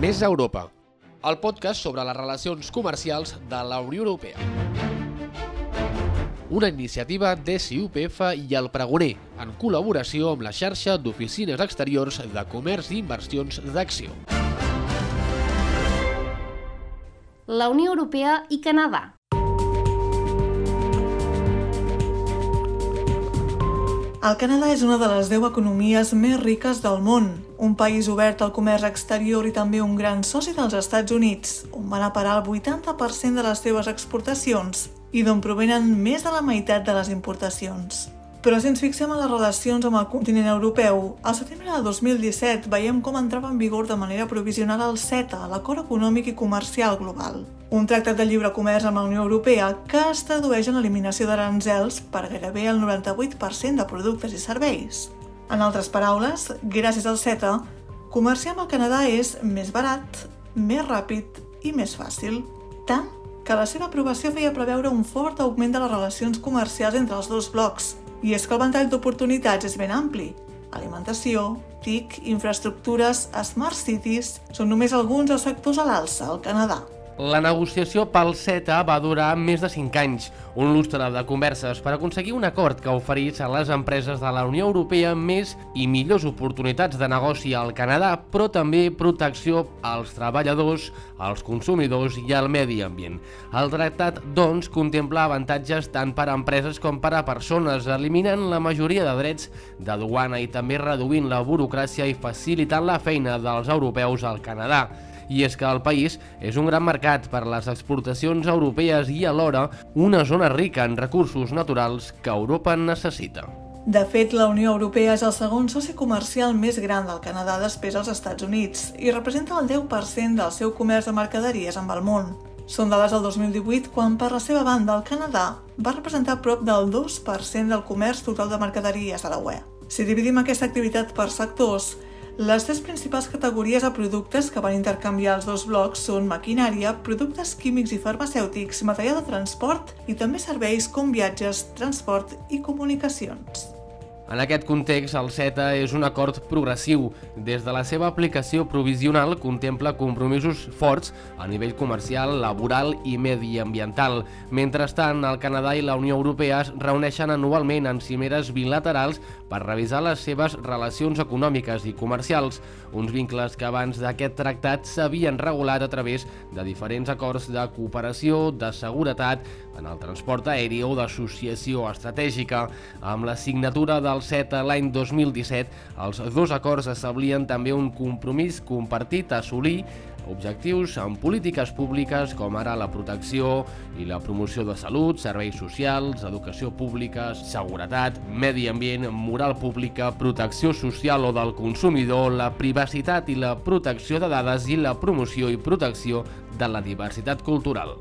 Més Europa, el podcast sobre les relacions comercials de la Unió Europea. Una iniciativa de CUPF i el Pregoner, en col·laboració amb la xarxa d'oficines exteriors de comerç i inversions d'Acció. La Unió Europea i Canadà. El Canadà és una de les 10 economies més riques del món, un país obert al comerç exterior i també un gran soci dels Estats Units, on van a parar el 80% de les seves exportacions i d'on provenen més de la meitat de les importacions. Però si ens fixem en les relacions amb el continent europeu, al setembre de 2017 veiem com entrava en vigor de manera provisional el CETA, l'Acord Econòmic i Comercial Global, un tractat de lliure comerç amb la Unió Europea que es tradueix en l'eliminació d'aranzels per gairebé el 98% de productes i serveis. En altres paraules, gràcies al CETA, comerciar amb el Canadà és més barat, més ràpid i més fàcil, tant que la seva aprovació feia preveure un fort augment de les relacions comercials entre els dos blocs, i és que el ventall d'oportunitats és ben ampli. Alimentació, TIC, infraestructures, smart cities són només alguns dels sectors a l'alça al Canadà. La negociació pel CETA va durar més de 5 anys, un lustre de converses per aconseguir un acord que oferís a les empreses de la Unió Europea més i millors oportunitats de negoci al Canadà, però també protecció als treballadors, als consumidors i al medi ambient. El tractat, doncs, contempla avantatges tant per a empreses com per a persones, eliminant la majoria de drets de duana i també reduint la burocràcia i facilitant la feina dels europeus al Canadà i és que el país és un gran mercat per a les exportacions europees i alhora una zona rica en recursos naturals que Europa necessita. De fet, la Unió Europea és el segon soci comercial més gran del Canadà després dels Estats Units i representa el 10% del seu comerç de mercaderies amb el món. Són dades del 2018 quan, per la seva banda, el Canadà va representar prop del 2% del comerç total de mercaderies a la UE. Si dividim aquesta activitat per sectors, les tres principals categories de productes que van intercanviar els dos blocs són maquinària, productes químics i farmacèutics, material de transport i també serveis com viatges, transport i comunicacions. En aquest context, el CETA és un acord progressiu. Des de la seva aplicació provisional contempla compromisos forts a nivell comercial, laboral i mediambiental. Mentrestant, el Canadà i la Unió Europea es reuneixen anualment en cimeres bilaterals per revisar les seves relacions econòmiques i comercials, uns vincles que abans d'aquest tractat s'havien regulat a través de diferents acords de cooperació, de seguretat, en el transport aeri o d'associació estratègica. Amb la signatura del CETA l'any 2017, els dos acords establien també un compromís compartit a assolir objectius en polítiques públiques com ara la protecció i la promoció de salut, serveis socials, educació pública, seguretat, medi ambient, moral pública, protecció social o del consumidor, la privacitat i la protecció de dades i la promoció i protecció de la diversitat cultural.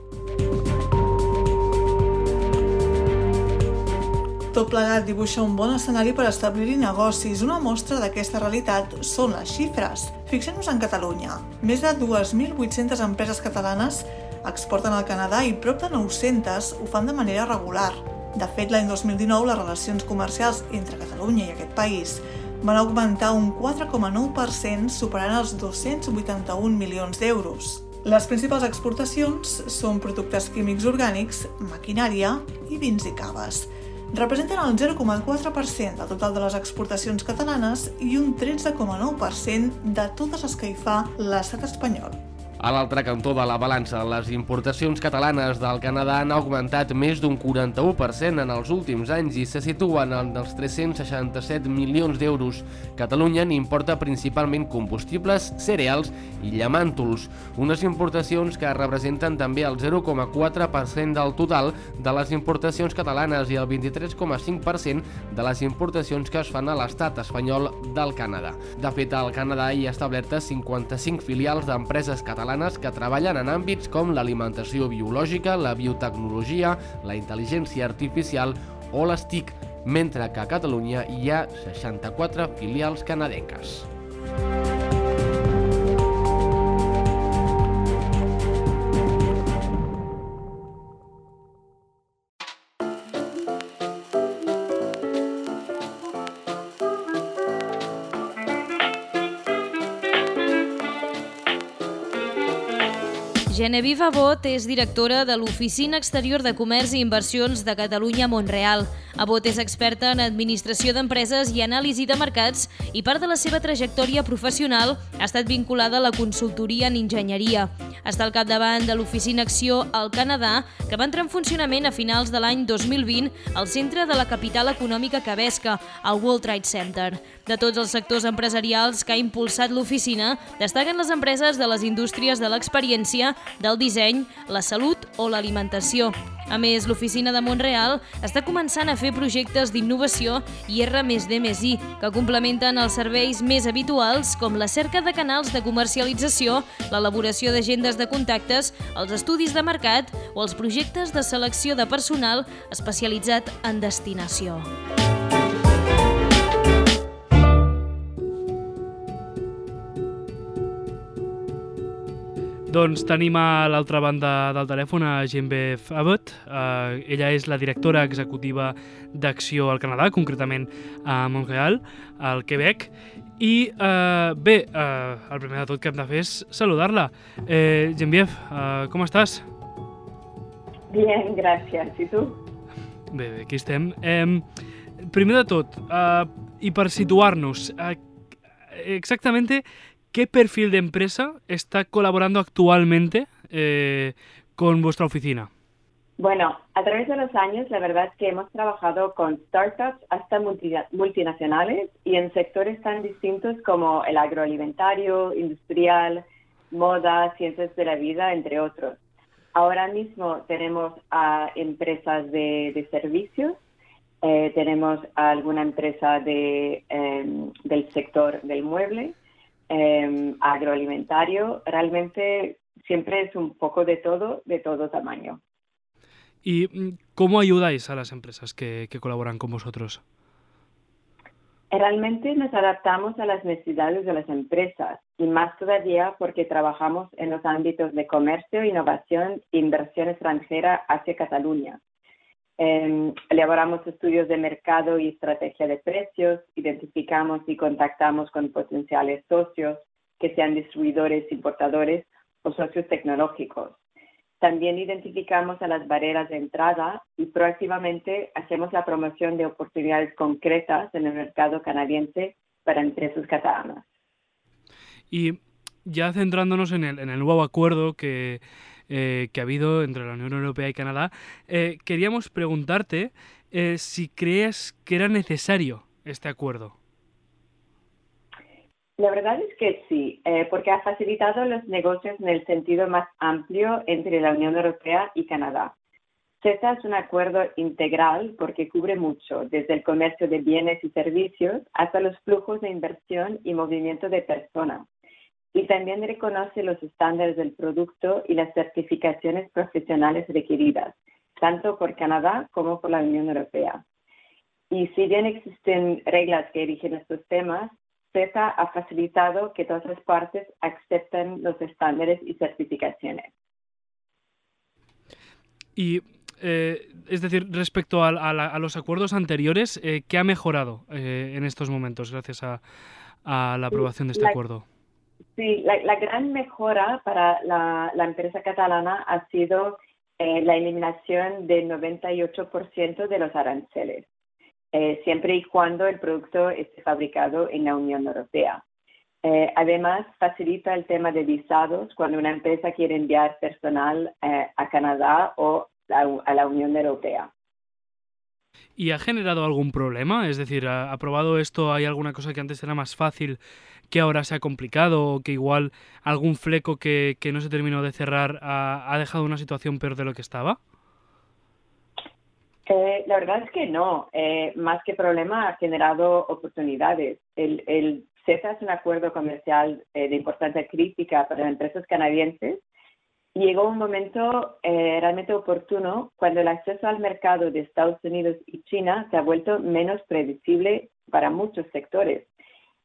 Tot plegat dibuixa un bon escenari per establir-hi negocis. Una mostra d'aquesta realitat són les xifres. Fixem-nos en Catalunya. Més de 2.800 empreses catalanes exporten al Canadà i prop de 900 ho fan de manera regular. De fet, l'any 2019 les relacions comercials entre Catalunya i aquest país van augmentar un 4,9% superant els 281 milions d'euros. Les principals exportacions són productes químics orgànics, maquinària i vins i caves representen el 0,4% del total de les exportacions catalanes i un 13,9% de totes les que hi fa l'estat espanyol. A l'altre cantó de la balança, les importacions catalanes del Canadà han augmentat més d'un 41% en els últims anys i se situen en els 367 milions d'euros. Catalunya n'importa principalment combustibles, cereals i llamàntols, unes importacions que representen també el 0,4% del total de les importacions catalanes i el 23,5% de les importacions que es fan a l'estat espanyol del Canadà. De fet, al Canadà hi ha establertes 55 filials d'empreses catalanes catalanes que treballen en àmbits com l'alimentació biològica, la biotecnologia, la intel·ligència artificial o les TIC, mentre que a Catalunya hi ha 64 filials canadenques. Genevieve Abot és directora de l'Oficina Exterior de Comerç i Inversions de Catalunya Montreal. Abot és experta en administració d'empreses i anàlisi de mercats i part de la seva trajectòria professional ha estat vinculada a la consultoria en enginyeria. Està al capdavant de l'Oficina Acció al Canadà, que va entrar en funcionament a finals de l'any 2020 al centre de la capital econòmica cabesca, al World Trade Center. De tots els sectors empresarials que ha impulsat l'oficina, destaquen les empreses de les indústries de l'experiència, del disseny, la salut o l'alimentació. A més, l'oficina de Montreal està començant a fer projectes d'innovació i R+D+I que complementen els serveis més habituals com la cerca de canals de comercialització, l'elaboració d'agendes de contactes, els estudis de mercat o els projectes de selecció de personal especialitzat en destinació. Doncs tenim a l'altra banda del telèfon a Genevieve Abbott. Uh, ella és la directora executiva d'Acció al Canadà, concretament a Montreal, al Quebec. I uh, bé, uh, el primer de tot que hem de fer és saludar-la. Eh, Genevieve, uh, com estàs? Bien, gràcies. I tu? Bé, bé, aquí estem. Eh, primer de tot, uh, i per situar-nos, uh, exactamente ¿Qué perfil de empresa está colaborando actualmente eh, con vuestra oficina? Bueno, a través de los años, la verdad es que hemos trabajado con startups hasta multinacionales y en sectores tan distintos como el agroalimentario, industrial, moda, ciencias de la vida, entre otros. Ahora mismo tenemos a empresas de, servicios, eh, tenemos a alguna empresa de, em, del sector del mueble, eh, agroalimentario, realmente siempre es un poco de todo, de todo tamaño. ¿Y mm, cómo ayudáis a las empresas que, que colaboran con vosotros? Realmente nos adaptamos a las necesidades de las empresas y más todavía porque trabajamos en los ámbitos de comercio, innovación e inversión extranjera hacia Cataluña. Eh, elaboramos estudios de mercado y estrategia de precios, identificamos y contactamos con potenciales socios, que sean distribuidores, importadores o socios tecnológicos. También identificamos a las barreras de entrada y proactivamente hacemos la promoción de oportunidades concretas en el mercado canadiense para empresas catalanas. Y ya centrándonos en el, en el nuevo acuerdo que, eh, que ha habido entre la Unión Europea y Canadá, eh, queríamos preguntarte eh, si crees que era necesario este acuerdo. La verdad es que sí, porque ha facilitado los negocios en el sentido más amplio entre la Unión Europea y Canadá. CETA es un acuerdo integral porque cubre mucho, desde el comercio de bienes y servicios hasta los flujos de inversión y movimiento de personas y también reconoce los estándares del producto y las certificaciones profesionales requeridas, tanto por Canadá como por la Unión Europea. Y si bien existen reglas que rigen estos temas, CETA ha facilitado que todas las partes acepten los estándares y certificaciones. Y eh, es decir, respecto a, los acuerdos anteriores, eh, ¿qué ha mejorado eh, en estos momentos gracias a, la aprobación de este acuerdo? Sí, la, gran mejora para la, empresa catalana ha sido eh, la eliminación del 98% de los aranceles, eh, siempre y cuando el producto esté fabricado en la Unión Europea. Eh, además, facilita el tema de visados cuando una empresa quiere enviar personal a Canadá o a la Unión Europea. ¿Y ha generado algún problema? Es decir, ¿ha aprobado esto? ¿Hay alguna cosa que antes era más fácil que ahora se ha complicado o que igual algún fleco que, no se terminó de cerrar ha, dejado una situación peor de lo que estaba? Eh, la verdad es que no. Eh, más que problema, ha generado oportunidades. El, el CETA es un acuerdo comercial eh, de importancia crítica para empresas canadienses llegó un momento realmente oportuno cuando el acceso al mercado de Estados Unidos y China se ha vuelto menos predecible para muchos sectores.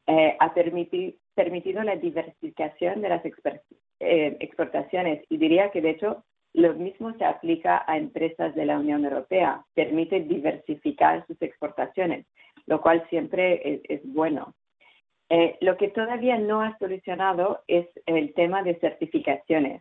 Eh, ha permitido la diversificación de las eh, exportaciones y diría que de hecho lo mismo se aplica a empresas de la Unión Europea, permite diversificar sus exportaciones, lo cual siempre es, bueno. Eh, lo que todavía no ha solucionado es el tema de certificaciones.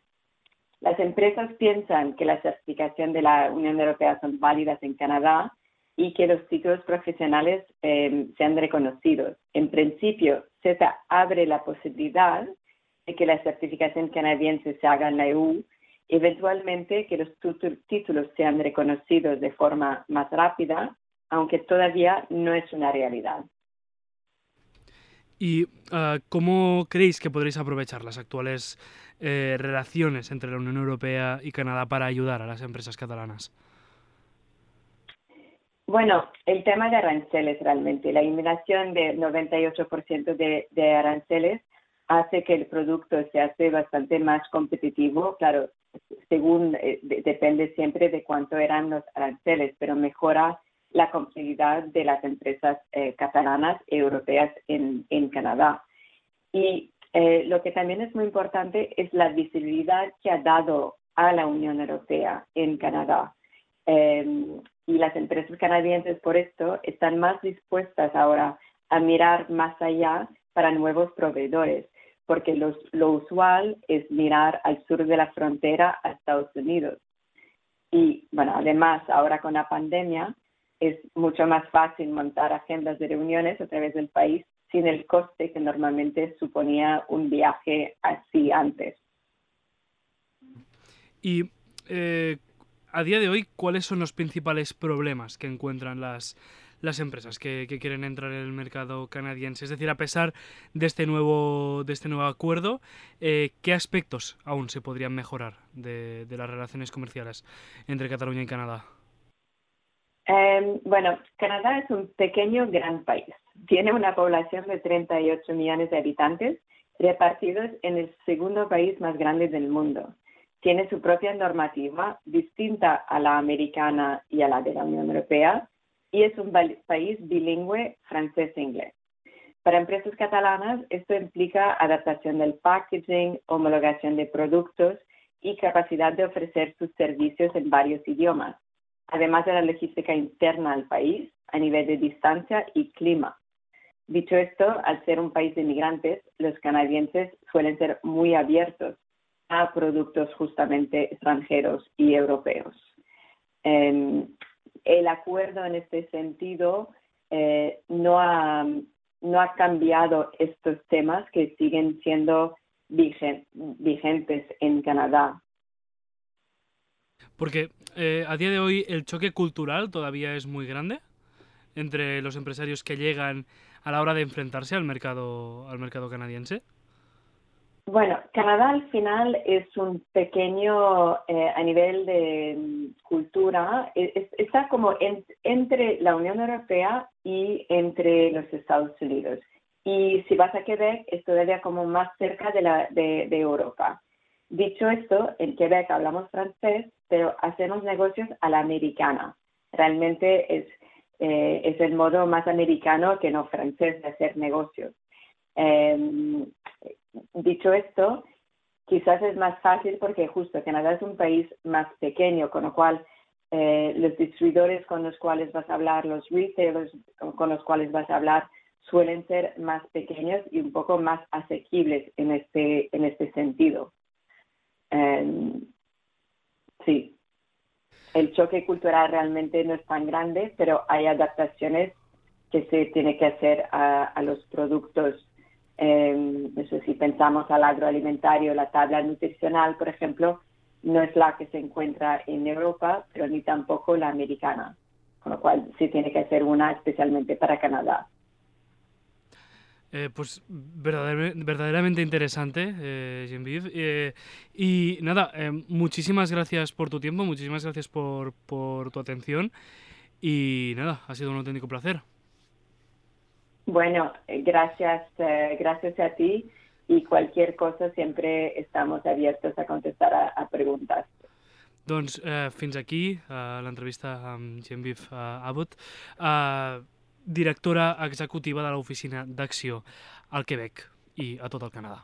Las empresas piensan que la certificación de la Unión Europea son válidas en Canadá y que los títulos profesionales eh, sean reconocidos. En principio, CETA abre la posibilidad de que la certificación canadiense se haga en la EU, eventualmente que los títulos sean reconocidos de forma más rápida, aunque todavía no es una realidad. ¿Y uh, cómo creéis que podréis aprovechar las actuales eh, relaciones entre la Unión Europea y Canadá para ayudar a las empresas catalanas? Bueno, el tema de aranceles realmente, la eliminación del 98% de, de aranceles hace que el producto se hace bastante más competitivo. Claro, según eh, depende siempre de cuánto eran los aranceles, pero mejora la competitividad de las empresas eh, catalanas y europeas en, en Canadá. Y eh, lo que también es muy importante es la visibilidad que ha dado a la Unión Europea en Canadá. Em, y las empresas canadienses por esto están más dispuestas ahora a mirar más allá para nuevos proveedores, porque lo usual es mirar al sur de la frontera a Estados Unidos. Y bueno, además ahora con la pandemia es mucho más fácil montar agendas de reuniones a través del país sin el coste que normalmente suponía un viaje así antes. Y eh, a día de hoy, ¿cuáles son los principales problemas que encuentran las, las empresas que, quieren entrar en el mercado canadiense? Es decir, a pesar de este nuevo, de este nuevo acuerdo, eh, ¿qué aspectos aún se podrían mejorar de, las relaciones comerciales entre Cataluña y Canadá? Em, bueno, Canadá es un pequeño gran país. Tiene una población de 38 millones de habitantes repartidos en el segundo país más grande del mundo tiene su propia normativa distinta a la americana y a la de la Unión Europea y es un país bilingüe francés-inglés. Para empresas catalanas, esto implica adaptación del packaging, homologación de productos y capacidad de ofrecer sus servicios en varios idiomas, además de la logística interna al país a nivel de distancia y clima. Dicho esto, al ser un país de inmigrantes, los canadienses suelen ser muy abiertos a productos justamente extranjeros y europeos. Em, el acuerdo en este sentido eh, no, ha, no ha cambiado estos temas que siguen siendo vigentes en Canadá. Porque eh, a día de hoy el choque cultural todavía es muy grande entre los empresarios que llegan a la hora de enfrentarse al mercado, al mercado canadiense. Bueno, Canadá al final es un pequeño, eh, a nivel de cultura, e, está como entre la Unión Europea y entre los Estados Unidos. Y si vas a Quebec, es todavía como más cerca de, la, de, Europa. Dicho esto, en Quebec hablamos francés, pero hacemos negocios a la americana. Realmente es, eh, es el modo más americano que no francés de hacer negocios. Em, dicho esto, quizás es más fácil porque justo Canadá es un país más pequeño, con lo cual eh, los distribuidores con los cuales vas a hablar, los retailers con los cuales vas a hablar, suelen ser más pequeños y un poco más asequibles en este, en este sentido. Em, sí, el choque cultural realmente no es tan grande, pero hay adaptaciones que se tiene que hacer a, los productos eh, si pensamos al agroalimentario, la tabla nutricional, por ejemplo, no es la que se encuentra en Europa, pero ni tampoco la americana, con lo cual sí tiene que ser una especialmente para Canadá. Eh, pues verdaderamente, interesante, eh, Genevieve. Eh, y nada, eh, muchísimas gracias por tu tiempo, muchísimas gracias por, por tu atención. Y nada, ha sido un auténtico placer. Bueno, eh, gracias, eh, gracias a ti y cualquier cosa siempre estamos abiertos a contestar a, a preguntas. Doncs eh, fins aquí uh, l'entrevista amb Genevieve uh, Abbott, uh, directora executiva de l'oficina d'acció al Quebec i a tot el Canadà.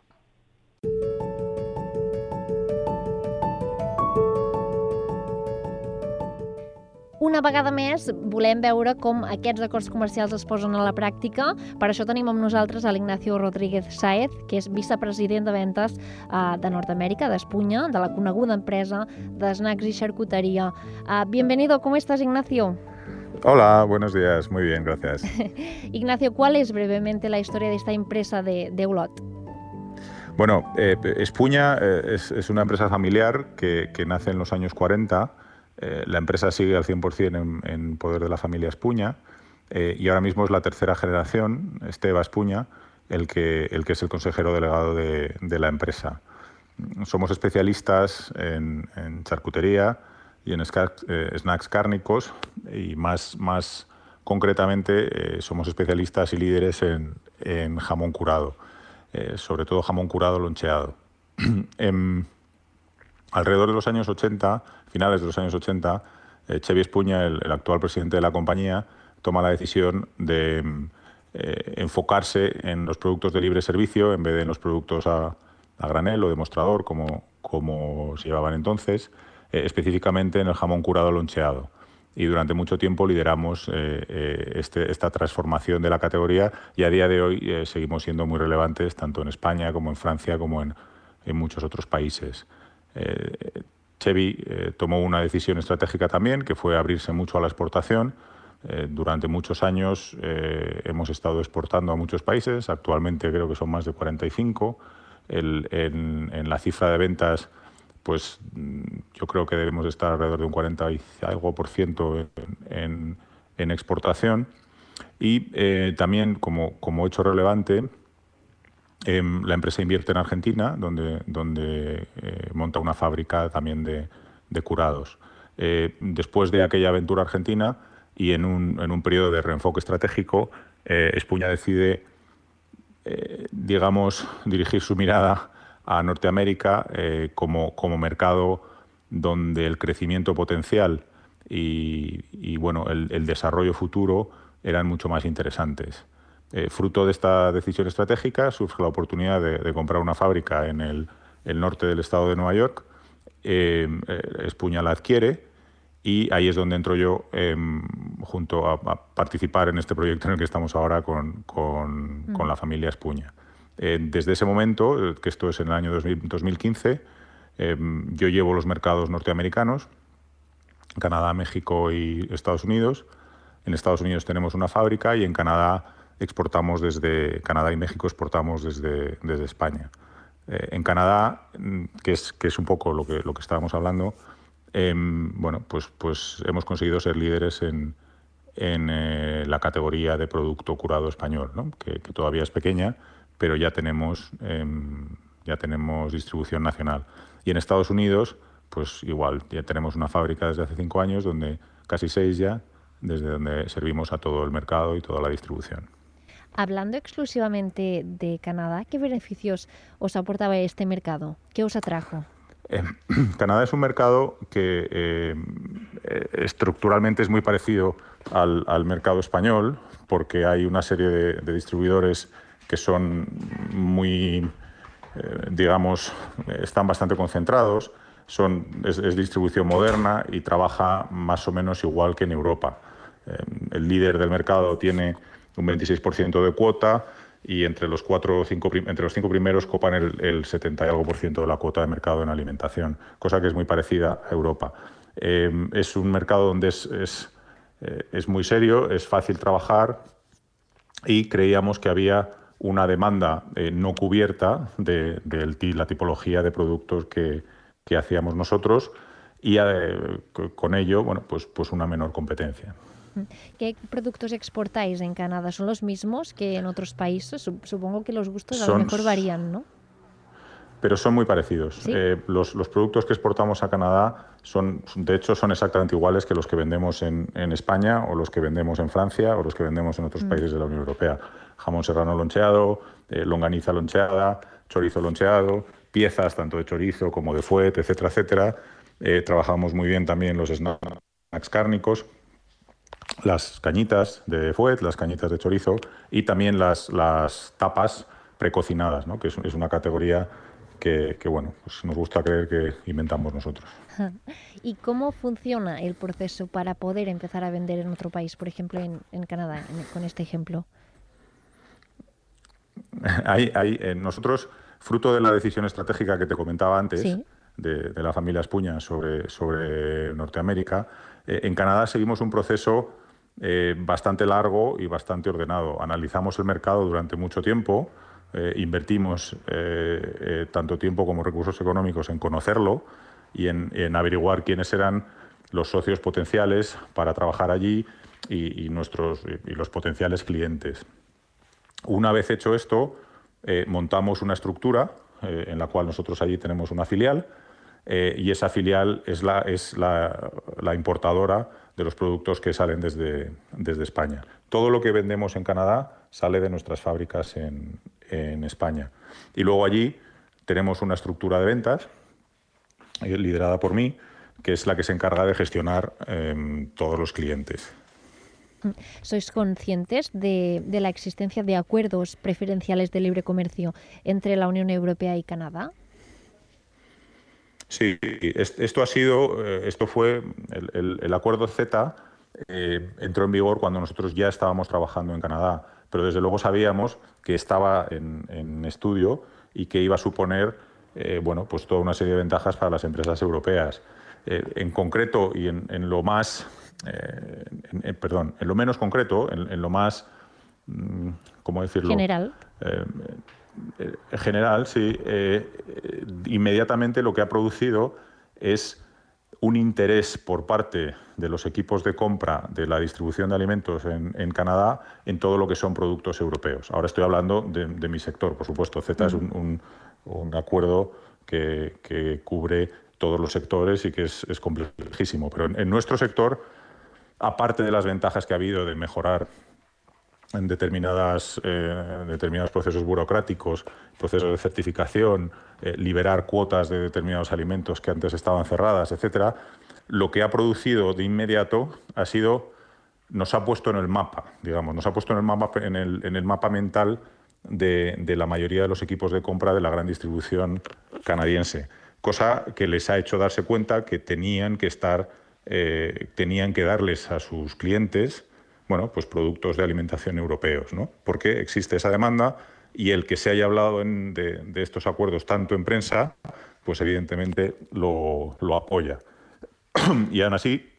una vegada més volem veure com aquests acords comercials es posen a la pràctica. Per això tenim amb nosaltres a l'Ignacio Rodríguez Saez, que és vicepresident de ventes uh, de Nord-Amèrica, d'Espunya, de la coneguda empresa de snacks i xarcuteria. Uh, bienvenido, ¿cómo estás, Ignacio? Hola, buenos días. Muy bien, gracias. Ignacio, ¿cuál es brevemente la historia de esta empresa de, de Ulot? Bueno, eh, Espuña eh, es, es, una empresa familiar que, que, nace en los años 40 eh, la empresa sigue al 100% en, en, poder de la familia Espuña y ahora mismo es la tercera generación, Esteba Espuña, el que, el que es el consejero delegado de, de la empresa. Somos especialistas en, en charcutería y en eh, snacks cárnicos y más, más concretamente somos especialistas y líderes en, en jamón curado, sobre todo jamón curado loncheado. Em, alrededor de los años 80 finales de los años 80, eh, Chevy Espuña, el, el, actual presidente de la compañía, toma la decisión de eh, enfocarse en los productos de libre servicio en vez de en los productos a, a granel o demostrador, como, como se llevaban entonces, eh, específicamente en el jamón curado loncheado. Y durante mucho tiempo lideramos eh, este, esta transformación de la categoría y a día de hoy seguimos siendo muy relevantes tanto en España como en Francia como en, en muchos otros países. Chevy eh, tomó una decisión estratégica también, que fue abrirse mucho a la exportación. Eh, durante muchos años eh, hemos estado exportando a muchos países, actualmente creo que son más de 45. El, en, en, la cifra de ventas, pues mm, yo creo que debemos estar alrededor de un 40 y algo por ciento en, en, exportación. Y eh, también, como, como hecho relevante, eh, la empresa invierte en Argentina, donde, donde eh, monta una fábrica también de, de curados. Eh, después de aquella aventura argentina y en un, en un periodo de reenfoque estratégico, Espuña decide, digamos, dirigir su mirada a Norteamérica como, como mercado donde el crecimiento potencial y, y bueno, el, el desarrollo futuro eran mucho más interesantes. Eh, fruto de esta decisión estratégica surge la oportunidad de, de comprar una fábrica en el, el, norte del estado de Nueva York. Eh, Espuña la adquiere y ahí es donde entro yo eh, junto a, a, participar en este proyecto en el que estamos ahora con, con, mm. con la familia Espuña. Eh, desde ese momento, que esto es en el año 2000, 2015, yo llevo los mercados norteamericanos, Canadá, México y Estados Unidos. En Estados Unidos tenemos una fábrica y en Canadá exportamos desde Canadá y México, exportamos desde, desde España. Eh, en Canadá, mm, que es, que es un poco lo que, lo que estábamos hablando, eh, bueno, pues, pues hemos conseguido ser líderes en, en eh, la categoría de producto curado español, ¿no? que, todavía es pequeña, pero ya tenemos, ya tenemos distribución nacional. Y en Estados Unidos, pues igual, ya tenemos una fábrica desde hace cinco años, donde casi seis ya, desde donde servimos a todo el mercado y toda la distribución. Hablando exclusivamente de Canadá, ¿qué beneficios os aportaba este mercado? ¿Qué os atrajo? Eh, Canadá es un mercado que eh, estructuralmente es muy parecido al, al, mercado español, porque hay una serie de, de distribuidores que son muy, eh, digamos, están bastante concentrados, son, es, distribución moderna y trabaja más o menos igual que en Europa. Eh, el líder del mercado tiene un 26% de cuota y entre los cuatro cinco, entre los cinco primeros copan el, el 70 y algo por ciento de la cuota de mercado en alimentación, cosa que es muy parecida a Europa. Eh, es un mercado donde es, es, muy serio, es fácil trabajar y creíamos que había una demanda eh, no cubierta de, de, la tipología de productos que, que hacíamos nosotros y eh, con ello, bueno, pues, pues una menor competencia. ¿Qué productos exportáis en Canadá? ¿Son los mismos que en otros países? Supongo que los gustos son, a lo mejor varían, ¿no? Pero son muy parecidos. ¿Sí? Eh, los, los, productos que exportamos a Canadá son, de hecho, son exactamente iguales que los que vendemos en, en España o los que vendemos en Francia o los que vendemos en otros mm. países de la Unión Europea. Jamón serrano loncheado, eh, longaniza loncheada, chorizo loncheado, piezas tanto de chorizo como de fuet, etcétera, etcétera. Eh, trabajamos muy bien también los snacks cárnicos, las cañitas de fuet, las cañitas de chorizo y también las, tapas precocinadas, ¿no? que es, es, una categoría que, bueno, pues nos gusta creer que inventamos nosotros. ¿Y cómo funciona el proceso para poder empezar a vender en otro país, por ejemplo en, Canadá, con este ejemplo? hay, hay, eh, nosotros, fruto de la decisión estratégica que te comentaba antes, de, la familia Espuña sobre, sobre Norteamérica, eh, en Canadá seguimos un proceso eh, bastante largo y bastante ordenado. Analizamos el mercado durante mucho tiempo, invertimos tanto tiempo como recursos económicos en conocerlo y en, averiguar quiénes eran los socios potenciales para trabajar allí y, nuestros, y los potenciales clientes. Una vez hecho esto, eh, montamos una estructura eh, en la cual nosotros allí tenemos una filial eh, y esa filial es, la, es la, importadora de los productos que salen desde, desde, España. Todo lo que vendemos en Canadá sale de nuestras fábricas en, en España. Y luego allí tenemos una estructura de ventas liderada por mí, que es la que se encarga de gestionar em, todos los clientes. ¿Sois conscientes de, la existencia de acuerdos preferenciales de libre comercio entre la Unión Europea y Canadá? Sí, esto ha sido, eh, esto fue el, acuerdo Z eh, entró en vigor cuando nosotros ya estábamos trabajando en Canadá, pero desde luego sabíamos que estaba en, estudio y que iba a suponer, eh, bueno, pues toda una serie de ventajas para las empresas europeas. en concreto y en lo más eh, perdón, en lo menos concreto, en, lo más, mm, ¿cómo decirlo? General. Eh, eh, general, sí. inmediatamente lo que ha producido es un interés por parte de los equipos de compra de la distribución de alimentos en, Canadá en todo lo que son productos europeos. Ahora estoy hablando de, mi sector, por supuesto. Z es un, acuerdo que, cubre todos los sectores y que es, complejísimo. Pero en nuestro sector aparte de las ventajas que ha habido de mejorar en determinadas, eh, determinados procesos burocráticos, procesos de certificación, eh, liberar cuotas de determinados alimentos que antes estaban cerradas, etcétera, lo que ha producido de inmediato ha sido, nos ha puesto en el mapa, digamos, nos ha puesto en el mapa, en el, en el mapa mental de, de la mayoría de los equipos de compra de la gran distribución canadiense, cosa que les ha hecho darse cuenta que tenían que estar eh, tenían que darles a sus clientes bueno, pues productos de alimentación europeos, ¿no? porque existe esa demanda y el que se haya hablado de, estos acuerdos tanto en prensa, pues evidentemente lo, apoya. y aún así,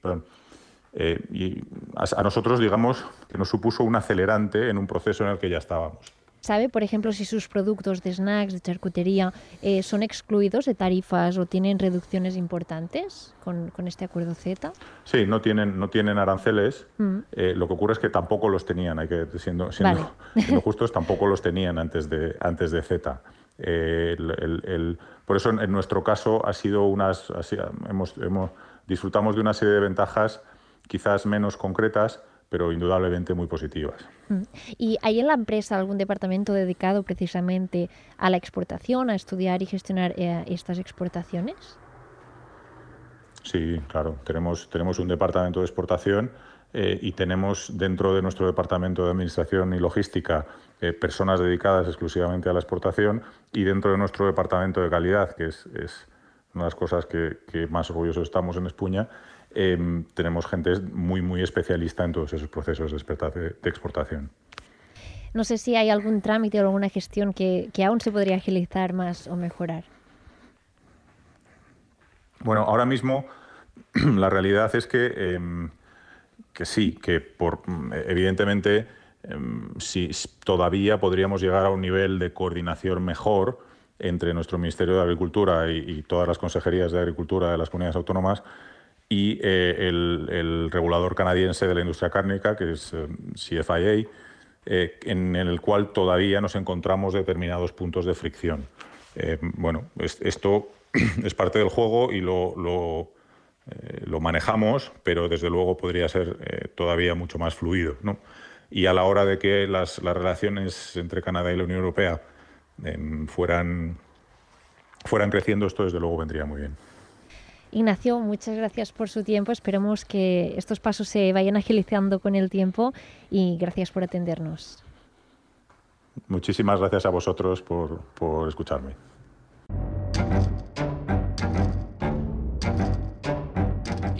eh, y a nosotros digamos que nos supuso un acelerante en un proceso en el que ya estábamos. ¿Sabe, por ejemplo, si sus productos de snacks, de charcutería, eh, son excluidos de tarifas o tienen reducciones importantes con, este acuerdo Z? Sí, no tienen, no tienen aranceles. Mm. Eh, lo que ocurre es que tampoco los tenían, hay que siendo, siendo, justos, tampoco los tenían antes de, antes de Z. Eh, por eso, en, nuestro caso, ha sido unas, hemos, hemos, disfrutamos de una serie de ventajas quizás menos concretas, pero indudablemente muy positivas. Mm. ¿Y hay en la empresa algún departamento dedicado precisamente a la exportación, a estudiar y gestionar eh, estas exportaciones? Sí, claro. Tenemos, tenemos un departamento de exportación eh, y tenemos dentro de nuestro departamento de administración y logística eh, personas dedicadas exclusivamente a la exportación y dentro de nuestro departamento de calidad, que es, es una de las cosas que, que más orgullosos estamos en Espuña, Em, tenemos gente muy, muy especialista en todos esos procesos de, exportación. No sé si hay algún trámite o alguna gestión que, aún se podría agilizar más o mejorar. Bueno, ahora mismo la realidad es que, em, que sí, que por, evidentemente em, si todavía podríamos llegar a un nivel de coordinación mejor entre nuestro Ministerio de Agricultura y, y todas las consejerías de Agricultura de las comunidades autónomas y eh, el, regulador canadiense de la industria cárnica, que es eh, CFIA, eh, en, el cual todavía nos encontramos determinados puntos de fricción. bueno, esto es parte del juego y lo, lo, manejamos, pero desde luego podría ser todavía mucho más fluido. ¿no? Y a la hora de que las, las relaciones entre Canadá y la Unión Europea em, fueran, fueran creciendo, esto desde luego vendría muy bien. Ignacio, muchas gracias por su tiempo. Esperemos que estos pasos se vayan agilizando con el tiempo y gracias por atendernos. Muchísimas gracias a vosotros por, por escucharme.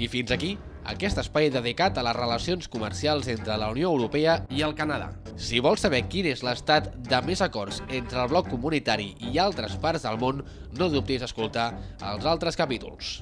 I fins aquí aquest espai dedicat a les relacions comercials entre la Unió Europea i el Canadà. Si vols saber quin és l'estat de més acords entre el bloc comunitari i altres parts del món, no dubtis escoltar els altres capítols.